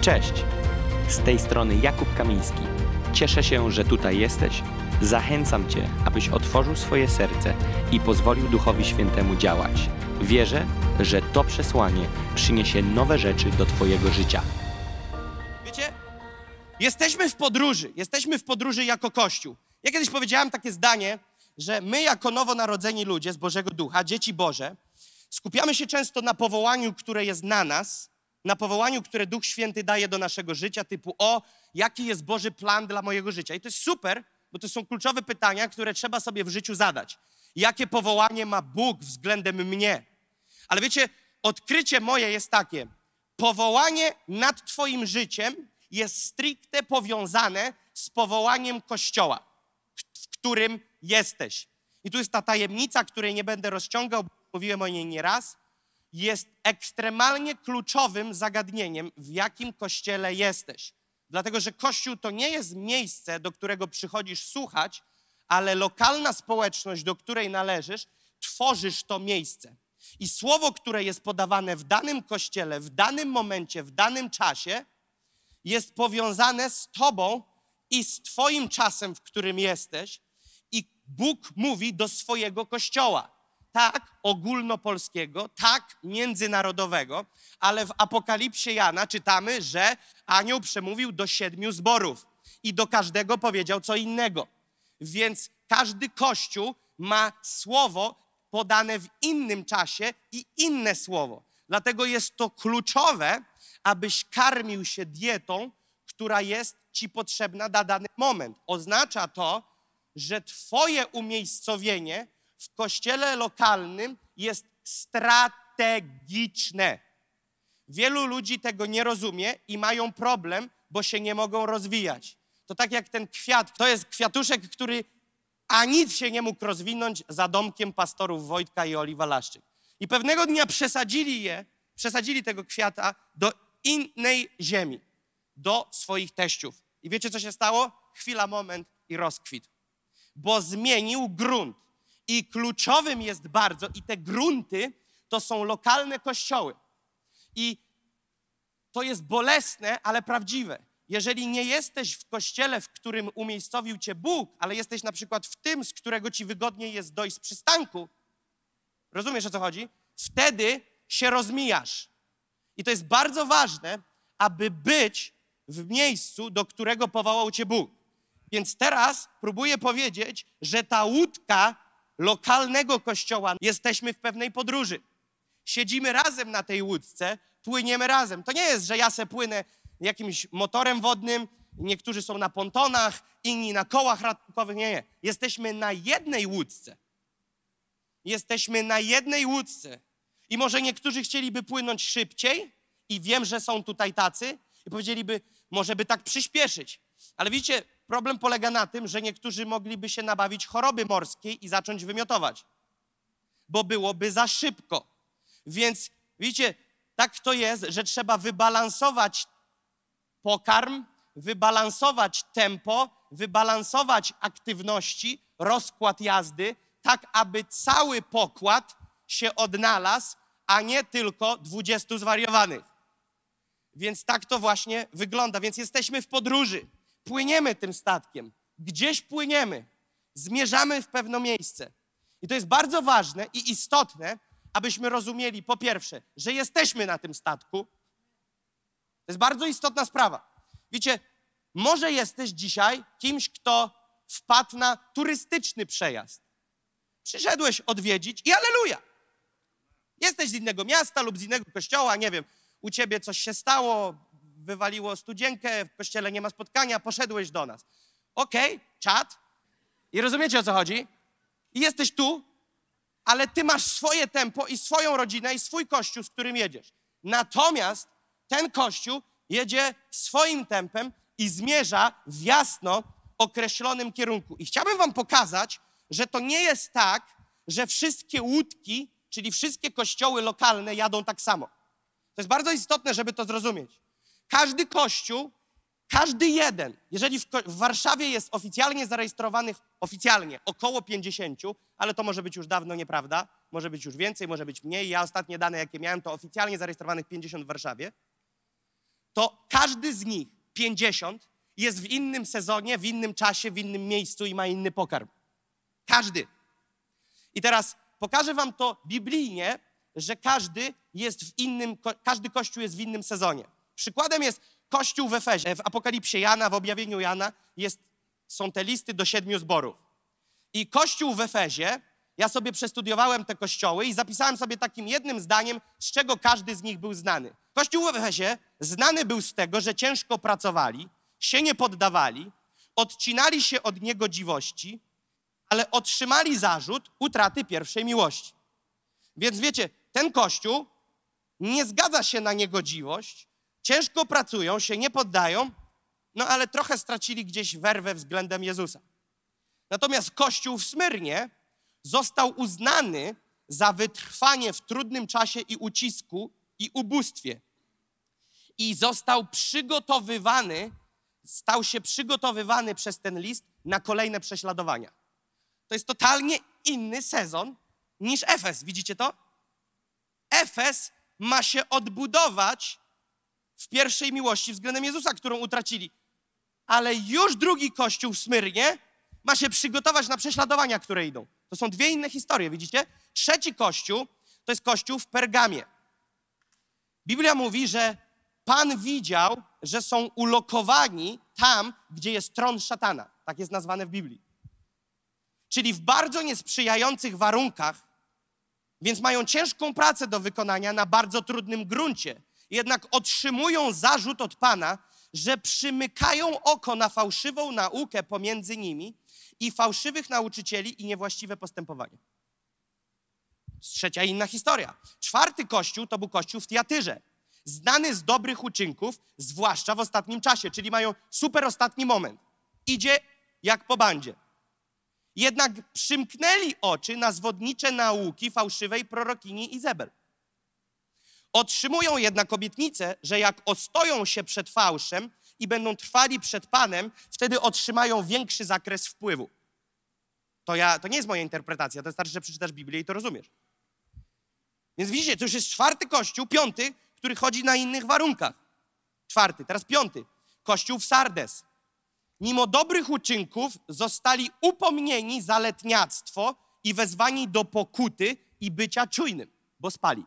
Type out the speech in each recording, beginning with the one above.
Cześć! Z tej strony Jakub Kamiński. Cieszę się, że tutaj jesteś. Zachęcam Cię, abyś otworzył swoje serce i pozwolił Duchowi Świętemu działać. Wierzę, że to przesłanie przyniesie nowe rzeczy do Twojego życia. Wiecie, jesteśmy w podróży, jesteśmy w podróży jako Kościół. Ja kiedyś powiedziałem takie zdanie, że my jako nowonarodzeni ludzie z Bożego Ducha, dzieci Boże, skupiamy się często na powołaniu, które jest na nas, na powołaniu, które Duch Święty daje do naszego życia, typu o, jaki jest Boży plan dla mojego życia. I to jest super, bo to są kluczowe pytania, które trzeba sobie w życiu zadać. Jakie powołanie ma Bóg względem mnie? Ale wiecie, odkrycie moje jest takie. Powołanie nad Twoim życiem jest stricte powiązane z powołaniem Kościoła, w którym jesteś. I tu jest ta tajemnica, której nie będę rozciągał, mówiłem o niej nieraz. Jest ekstremalnie kluczowym zagadnieniem, w jakim kościele jesteś. Dlatego, że kościół to nie jest miejsce, do którego przychodzisz słuchać, ale lokalna społeczność, do której należysz, tworzysz to miejsce. I słowo, które jest podawane w danym kościele, w danym momencie, w danym czasie, jest powiązane z Tobą i z Twoim czasem, w którym jesteś. I Bóg mówi do swojego kościoła. Tak ogólnopolskiego, tak międzynarodowego, ale w Apokalipsie Jana czytamy, że anioł przemówił do siedmiu zborów i do każdego powiedział co innego. Więc każdy kościół ma słowo podane w innym czasie i inne słowo. Dlatego jest to kluczowe, abyś karmił się dietą, która jest ci potrzebna na dany moment. Oznacza to, że Twoje umiejscowienie w kościele lokalnym jest strategiczne. Wielu ludzi tego nie rozumie i mają problem, bo się nie mogą rozwijać. To tak jak ten kwiat, to jest kwiatuszek, który a nic się nie mógł rozwinąć za domkiem pastorów Wojtka i Oliwa Laszczyk. I pewnego dnia przesadzili je, przesadzili tego kwiata do innej ziemi, do swoich teściów. I wiecie, co się stało? Chwila, moment i rozkwit. Bo zmienił grunt. I kluczowym jest bardzo, i te grunty to są lokalne kościoły. I to jest bolesne, ale prawdziwe. Jeżeli nie jesteś w kościele, w którym umiejscowił cię Bóg, ale jesteś na przykład w tym, z którego ci wygodniej jest dojść z przystanku, rozumiesz o co chodzi? Wtedy się rozmijasz. I to jest bardzo ważne, aby być w miejscu, do którego powołał cię Bóg. Więc teraz próbuję powiedzieć, że ta łódka lokalnego kościoła, jesteśmy w pewnej podróży. Siedzimy razem na tej łódce, płyniemy razem. To nie jest, że ja se płynę jakimś motorem wodnym, niektórzy są na pontonach, inni na kołach ratunkowych. Nie, nie. Jesteśmy na jednej łódce. Jesteśmy na jednej łódce. I może niektórzy chcieliby płynąć szybciej, i wiem, że są tutaj tacy, i powiedzieliby, może by tak przyspieszyć. Ale widzicie, problem polega na tym, że niektórzy mogliby się nabawić choroby morskiej i zacząć wymiotować, bo byłoby za szybko. Więc widzicie, tak to jest, że trzeba wybalansować pokarm, wybalansować tempo, wybalansować aktywności, rozkład jazdy, tak aby cały pokład się odnalazł, a nie tylko 20 zwariowanych. Więc tak to właśnie wygląda. Więc jesteśmy w podróży, płyniemy tym statkiem, gdzieś płyniemy, zmierzamy w pewne miejsce. I to jest bardzo ważne i istotne, abyśmy rozumieli, po pierwsze, że jesteśmy na tym statku, to jest bardzo istotna sprawa. Wiecie, może jesteś dzisiaj kimś, kto wpadł na turystyczny przejazd. Przyszedłeś odwiedzić i aleluja. Jesteś z innego miasta lub z innego kościoła, nie wiem, u ciebie coś się stało, wywaliło studzienkę, w kościele nie ma spotkania, poszedłeś do nas. Okej, okay, czat. I rozumiecie o co chodzi? I jesteś tu, ale ty masz swoje tempo i swoją rodzinę i swój kościół, z którym jedziesz. Natomiast ten kościół jedzie swoim tempem i zmierza w jasno określonym kierunku. I chciałbym Wam pokazać, że to nie jest tak, że wszystkie łódki, czyli wszystkie kościoły lokalne jadą tak samo. To jest bardzo istotne, żeby to zrozumieć. Każdy kościół, każdy jeden, jeżeli w, w Warszawie jest oficjalnie zarejestrowanych, oficjalnie około 50, ale to może być już dawno nieprawda, może być już więcej, może być mniej. Ja ostatnie dane, jakie miałem, to oficjalnie zarejestrowanych 50 w Warszawie to każdy z nich, 50, jest w innym sezonie, w innym czasie, w innym miejscu i ma inny pokarm. Każdy. I teraz pokażę wam to biblijnie, że każdy jest w innym, każdy kościół jest w innym sezonie. Przykładem jest kościół w Efezie. W Apokalipsie Jana, w objawieniu Jana jest, są te listy do siedmiu zborów. I kościół w Efezie, ja sobie przestudiowałem te kościoły i zapisałem sobie takim jednym zdaniem, z czego każdy z nich był znany. Kościół w Efezie znany był z tego, że ciężko pracowali, się nie poddawali, odcinali się od niegodziwości, ale otrzymali zarzut utraty pierwszej miłości. Więc wiecie, ten kościół nie zgadza się na niegodziwość, ciężko pracują, się nie poddają, no ale trochę stracili gdzieś werwę względem Jezusa. Natomiast kościół w Smyrnie został uznany za wytrwanie w trudnym czasie i ucisku i ubóstwie. I został przygotowywany, stał się przygotowywany przez ten list na kolejne prześladowania. To jest totalnie inny sezon niż Efes. Widzicie to? Efes ma się odbudować w pierwszej miłości względem Jezusa, którą utracili. Ale już drugi kościół w Smyrnie ma się przygotować na prześladowania, które idą. To są dwie inne historie, widzicie? Trzeci kościół to jest kościół w Pergamie. Biblia mówi, że Pan widział, że są ulokowani tam, gdzie jest tron szatana. Tak jest nazwane w Biblii. Czyli w bardzo niesprzyjających warunkach, więc mają ciężką pracę do wykonania na bardzo trudnym gruncie. Jednak otrzymują zarzut od Pana, że przymykają oko na fałszywą naukę pomiędzy nimi i fałszywych nauczycieli i niewłaściwe postępowanie. Trzecia inna historia. Czwarty kościół to był kościół w Tiatyrze. Znany z dobrych uczynków, zwłaszcza w ostatnim czasie, czyli mają super ostatni moment. Idzie jak po bandzie. Jednak przymknęli oczy na zwodnicze nauki fałszywej prorokini Izabel. Otrzymują jednak obietnicę, że jak ostoją się przed fałszem i będą trwali przed Panem, wtedy otrzymają większy zakres wpływu. To, ja, to nie jest moja interpretacja, to wystarczy, że przeczytasz Biblię i to rozumiesz. Więc widzicie, to już jest czwarty kościół, piąty, który chodzi na innych warunkach. Czwarty, teraz piąty. Kościół w Sardes. Mimo dobrych uczynków zostali upomnieni za letniactwo i wezwani do pokuty i bycia czujnym, bo spali.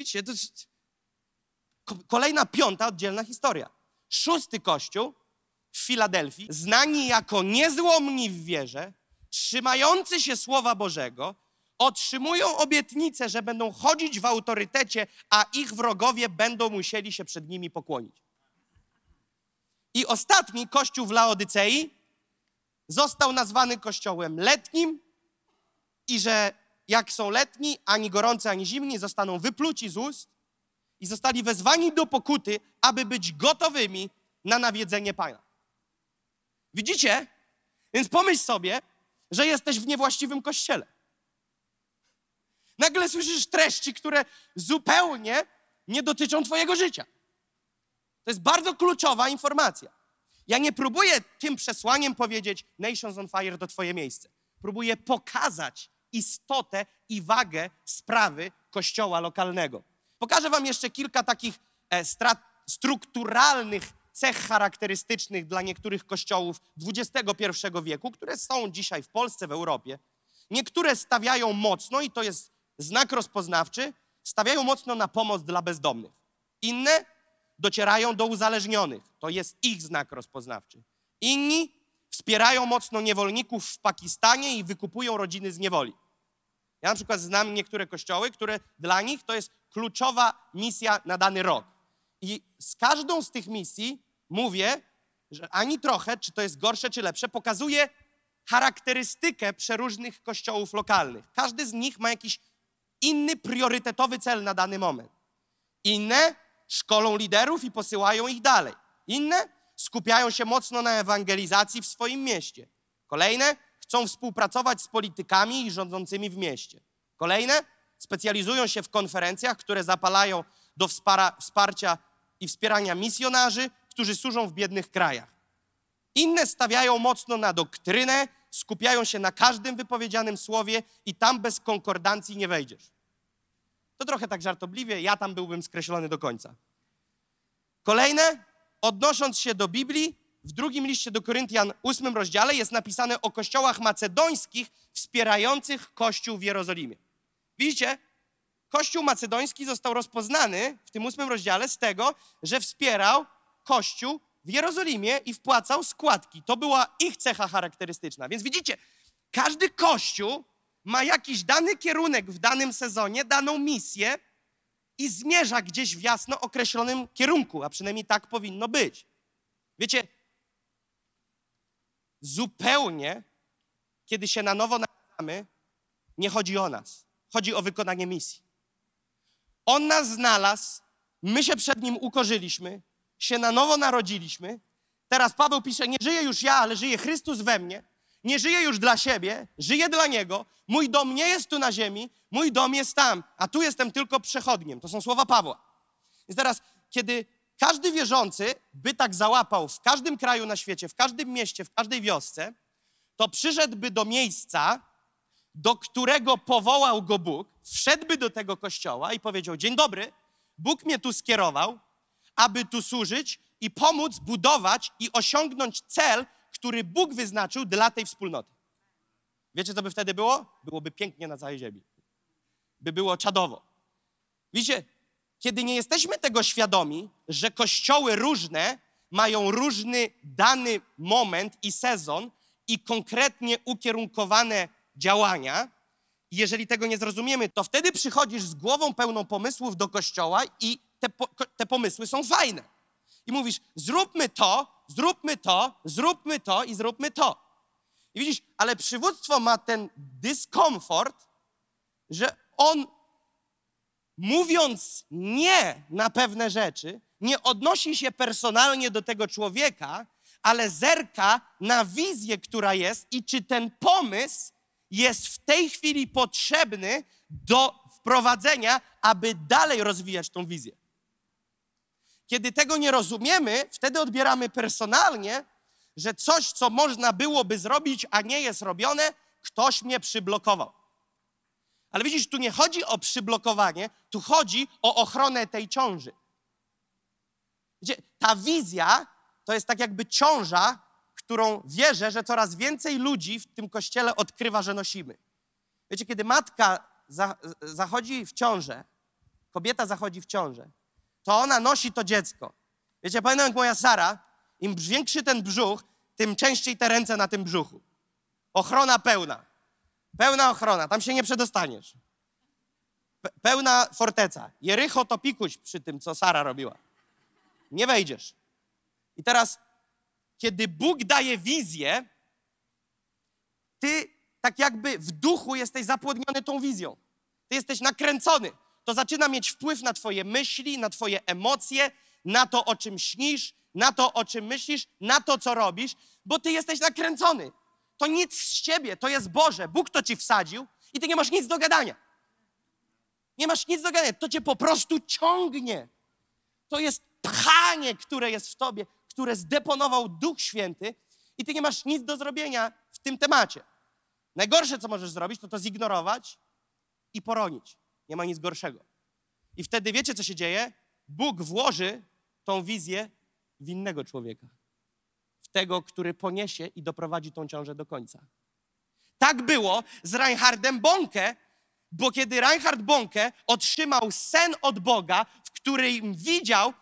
Widzicie, to jest ko- kolejna piąta oddzielna historia. Szósty kościół w Filadelfii, znani jako niezłomni w wierze, trzymający się Słowa Bożego, otrzymują obietnicę, że będą chodzić w autorytecie, a ich wrogowie będą musieli się przed nimi pokłonić. I ostatni kościół w Laodycei został nazwany kościołem letnim i że jak są letni, ani gorący, ani zimni, zostaną wypluci z ust i zostali wezwani do pokuty, aby być gotowymi na nawiedzenie Pana. Widzicie? Więc pomyśl sobie, że jesteś w niewłaściwym kościele. Nagle słyszysz treści, które zupełnie nie dotyczą Twojego życia. To jest bardzo kluczowa informacja. Ja nie próbuję tym przesłaniem powiedzieć Nations on Fire to Twoje miejsce. Próbuję pokazać istotę i wagę sprawy kościoła lokalnego. Pokażę Wam jeszcze kilka takich e, strukturalnych cech charakterystycznych dla niektórych kościołów XXI wieku, które są dzisiaj w Polsce, w Europie. Niektóre stawiają mocno, i to jest znak rozpoznawczy, stawiają mocno na pomoc dla bezdomnych. Inne docierają do uzależnionych. To jest ich znak rozpoznawczy. Inni wspierają mocno niewolników w Pakistanie i wykupują rodziny z niewoli. Ja na przykład znam niektóre kościoły, które dla nich to jest kluczowa misja na dany rok. I z każdą z tych misji mówię, że ani trochę, czy to jest gorsze, czy lepsze, pokazuje charakterystykę przeróżnych kościołów lokalnych. Każdy z nich ma jakiś inny priorytetowy cel na dany moment. Inne szkolą liderów i posyłają ich dalej. Inne skupiają się mocno na ewangelizacji w swoim mieście. Kolejne chcą współpracować z politykami i rządzącymi w mieście. Kolejne specjalizują się w konferencjach, które zapalają do wspara, wsparcia i wspierania misjonarzy, którzy służą w biednych krajach. Inne stawiają mocno na doktrynę, skupiają się na każdym wypowiedzianym słowie i tam bez konkordancji nie wejdziesz. To trochę tak żartobliwie, ja tam byłbym skreślony do końca. Kolejne, odnosząc się do Biblii, w drugim liście do Koryntian, ósmym rozdziale, jest napisane o kościołach macedońskich wspierających kościół w Jerozolimie. Widzicie, kościół macedoński został rozpoznany w tym ósmym rozdziale z tego, że wspierał kościół w Jerozolimie i wpłacał składki. To była ich cecha charakterystyczna. Więc widzicie, każdy kościół ma jakiś dany kierunek w danym sezonie, daną misję i zmierza gdzieś w jasno określonym kierunku, a przynajmniej tak powinno być. Wiecie, zupełnie, kiedy się na nowo narodzamy, nie chodzi o nas. Chodzi o wykonanie misji. On nas znalazł, my się przed Nim ukorzyliśmy, się na nowo narodziliśmy. Teraz Paweł pisze, nie żyję już ja, ale żyje Chrystus we mnie. Nie żyję już dla siebie, żyję dla Niego. Mój dom nie jest tu na ziemi, mój dom jest tam, a tu jestem tylko przechodniem. To są słowa Pawła. Więc teraz, kiedy każdy wierzący by tak załapał w każdym kraju na świecie, w każdym mieście, w każdej wiosce, to przyszedłby do miejsca, do którego powołał go Bóg, wszedłby do tego kościoła i powiedział: Dzień dobry, Bóg mnie tu skierował, aby tu służyć i pomóc budować i osiągnąć cel, który Bóg wyznaczył dla tej wspólnoty. Wiecie, co by wtedy było? Byłoby pięknie na całej ziemi. By było czadowo. Widzicie, kiedy nie jesteśmy tego świadomi, że kościoły różne mają różny dany moment i sezon i konkretnie ukierunkowane działania, jeżeli tego nie zrozumiemy, to wtedy przychodzisz z głową pełną pomysłów do kościoła i te, po, te pomysły są fajne. I mówisz, zróbmy to, zróbmy to, zróbmy to i zróbmy to. I widzisz, ale przywództwo ma ten dyskomfort, że on mówiąc nie na pewne rzeczy, nie odnosi się personalnie do tego człowieka, ale zerka na wizję, która jest i czy ten pomysł jest w tej chwili potrzebny do wprowadzenia, aby dalej rozwijać tą wizję. Kiedy tego nie rozumiemy, wtedy odbieramy personalnie, że coś, co można byłoby zrobić, a nie jest robione, ktoś mnie przyblokował. Ale widzisz, tu nie chodzi o przyblokowanie, tu chodzi o ochronę tej ciąży. Wiecie, ta wizja to jest tak jakby ciąża, którą wierzę, że coraz więcej ludzi w tym kościele odkrywa, że nosimy. Wiecie, kiedy matka za, zachodzi w ciążę, kobieta zachodzi w ciążę, to ona nosi to dziecko. Wiecie, pamiętam jak moja Sara, im większy ten brzuch, tym częściej te ręce na tym brzuchu. Ochrona pełna. Pełna ochrona, tam się nie przedostaniesz. pełna forteca. Jerycho to pikuś przy tym, co Sara robiła. Nie wejdziesz. I teraz, kiedy Bóg daje wizję, ty tak jakby w duchu jesteś zapłodniony tą wizją. Ty jesteś nakręcony. To zaczyna mieć wpływ na twoje myśli, na twoje emocje, na to, o czym śnisz, na to, o czym myślisz, na to, co robisz, bo ty jesteś nakręcony. To nic z ciebie, to jest Boże. Bóg to ci wsadził i ty nie masz nic do gadania. Nie masz nic do gadania, to cię po prostu ciągnie. To jest pchanie, które jest w tobie, które zdeponował Duch Święty i ty nie masz nic do zrobienia w tym temacie. Najgorsze, co możesz zrobić, to to zignorować i poronić. Nie ma nic gorszego. I wtedy wiecie, co się dzieje? Bóg włoży tą wizję w innego człowieka. W tego, który poniesie i doprowadzi tą ciążę do końca. Tak było z Reinhardem Bonke, bo kiedy Reinhard Bonke otrzymał sen od Boga, w którym widział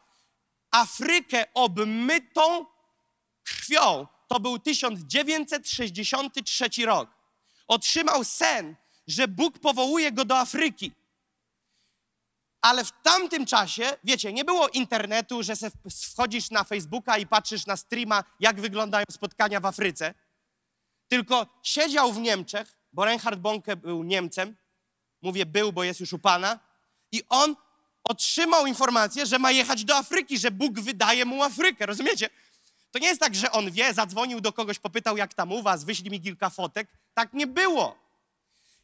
Afrykę obmytą krwią, to był 1963 rok. Otrzymał sen, że Bóg powołuje go do Afryki. Ale w tamtym czasie, wiecie, nie było internetu, że wchodzisz na Facebooka i patrzysz na streama, jak wyglądają spotkania w Afryce. Tylko siedział w Niemczech, bo Reinhard Bonke był Niemcem. Mówię był, bo jest już u Pana. I on otrzymał informację, że ma jechać do Afryki, że Bóg wydaje mu Afrykę, rozumiecie? To nie jest tak, że on wie, zadzwonił do kogoś, popytał, jak tam u was, wyślij mi kilka fotek. Tak nie było.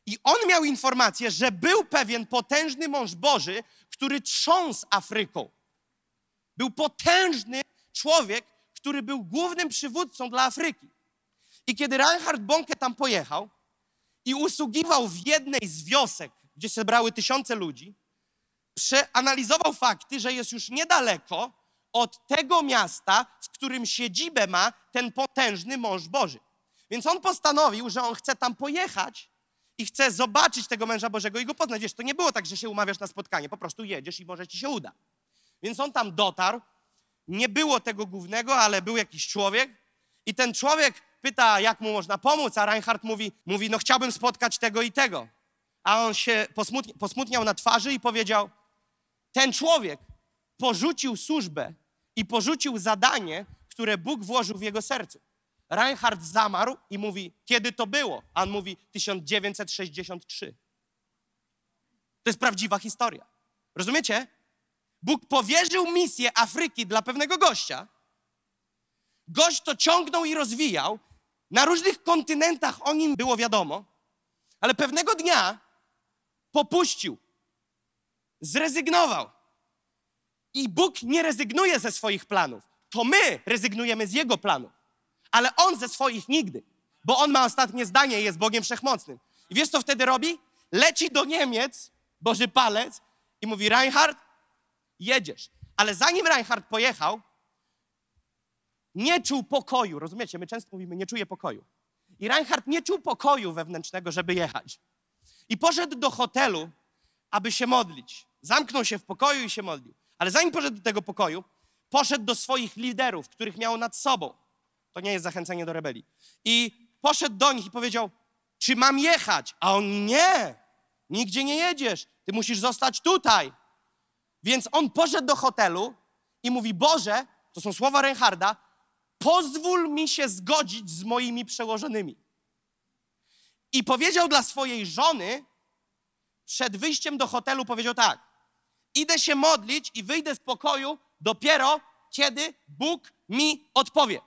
I on miał informację, że był pewien potężny mąż Boży, który trząsł Afryką. Był potężny człowiek, który był głównym przywódcą dla Afryki. I kiedy Reinhard Bonke tam pojechał i usługiwał w jednej z wiosek, gdzie zebrały tysiące ludzi, przeanalizował fakty, że jest już niedaleko od tego miasta, w którym siedzibę ma ten potężny mąż Boży. Więc on postanowił, że on chce tam pojechać i chce zobaczyć tego męża Bożego i go poznać. Wiesz, to nie było tak, że się umawiasz na spotkanie, po prostu jedziesz i może ci się uda. Więc on tam dotarł, nie było tego głównego, ale był jakiś człowiek i ten człowiek pyta, jak mu można pomóc, a Reinhardt mówi, mówi no chciałbym spotkać tego i tego. A on się posmutni, posmutniał na twarzy i powiedział, ten człowiek porzucił służbę i porzucił zadanie, które Bóg włożył w jego sercu. Reinhardt zamarł i mówi, kiedy to było? A on mówi, 1963. To jest prawdziwa historia. Rozumiecie? Bóg powierzył misję Afryki dla pewnego gościa. Gość to ciągnął i rozwijał. Na różnych kontynentach o nim było wiadomo, ale pewnego dnia popuścił, zrezygnował. I Bóg nie rezygnuje ze swoich planów. To my rezygnujemy z Jego planów. Ale On ze swoich nigdy. Bo On ma ostatnie zdanie i jest Bogiem Wszechmocnym. I wiesz, co wtedy robi? Leci do Niemiec, Boży Palec, i mówi, Reinhard, jedziesz. Ale zanim Reinhard pojechał, nie czuł pokoju. Rozumiecie? My często mówimy, nie czuję pokoju. I Reinhard nie czuł pokoju wewnętrznego, żeby jechać. I poszedł do hotelu, aby się modlić. Zamknął się w pokoju i się modlił. Ale zanim poszedł do tego pokoju, poszedł do swoich liderów, których miał nad sobą. To nie jest zachęcenie do rebelii. I poszedł do nich i powiedział: Czy mam jechać? A on nie, nigdzie nie jedziesz. Ty musisz zostać tutaj. Więc on poszedł do hotelu i mówi: Boże, to są słowa Reinharda, pozwól mi się zgodzić z moimi przełożonymi. I powiedział dla swojej żony, przed wyjściem do hotelu, powiedział tak: Idę się modlić i wyjdę z pokoju dopiero kiedy Bóg mi odpowie.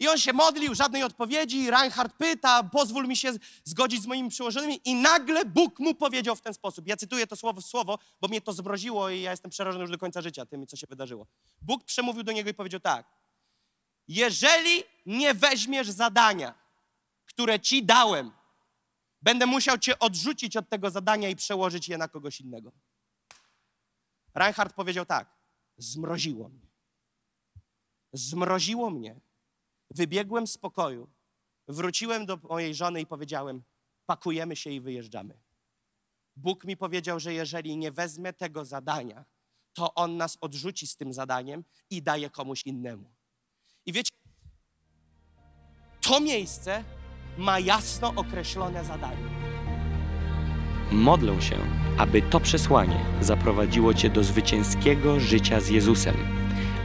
I on się modlił, żadnej odpowiedzi. Reinhard pyta, pozwól mi się zgodzić z moimi przełożonymi. I nagle Bóg mu powiedział w ten sposób. Ja cytuję to słowo w słowo, bo mnie to zmroziło i ja jestem przerażony już do końca życia tym, co się wydarzyło. Bóg przemówił do niego i powiedział tak. Jeżeli nie weźmiesz zadania, które ci dałem, będę musiał cię odrzucić od tego zadania i przełożyć je na kogoś innego. Reinhard powiedział tak: Zmroziło mnie. Zmroziło mnie. Wybiegłem z pokoju, wróciłem do mojej żony i powiedziałem: Pakujemy się i wyjeżdżamy. Bóg mi powiedział, że jeżeli nie wezmę tego zadania, to on nas odrzuci z tym zadaniem i daje komuś innemu. I wiecie, to miejsce ma jasno określone zadanie. Modlę się, aby to przesłanie zaprowadziło Cię do zwycięskiego życia z Jezusem.